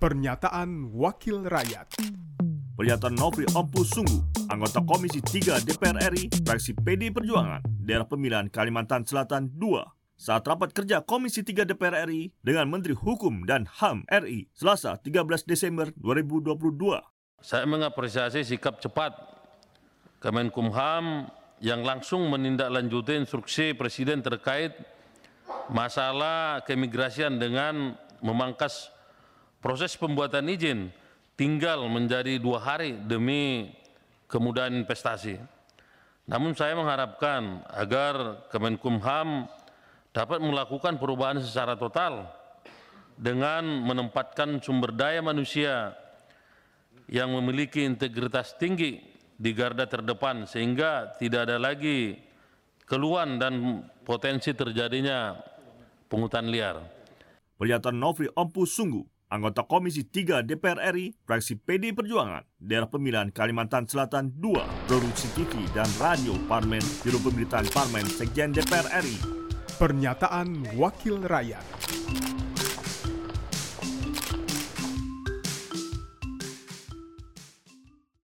Pernyataan Wakil Rakyat Pernyataan Nofri Ompus Sunggu, anggota Komisi 3 DPR RI, fraksi PD Perjuangan, daerah pemilihan Kalimantan Selatan 2, saat rapat kerja Komisi 3 DPR RI dengan Menteri Hukum dan HAM RI Selasa 13 Desember 2022. Saya mengapresiasi sikap cepat Kemenkumham yang langsung menindaklanjuti instruksi Presiden terkait masalah keimigrasian dengan memangkas proses pembuatan izin tinggal menjadi dua hari demi kemudahan investasi. Namun saya mengharapkan agar Kemenkumham dapat melakukan perubahan secara total dengan menempatkan sumber daya manusia yang memiliki integritas tinggi di garda terdepan sehingga tidak ada lagi keluhan dan potensi terjadinya pungutan liar. Pernyataan Nofri Ompus Sunggu, anggota Komisi 3 DPR RI, fraksi PD Perjuangan, daerah pemilihan Kalimantan Selatan 2, produksi TV dan radio Parmen, Biro Pemberitaan Parmen, Sekjen DPR RI. Pernyataan Wakil Rakyat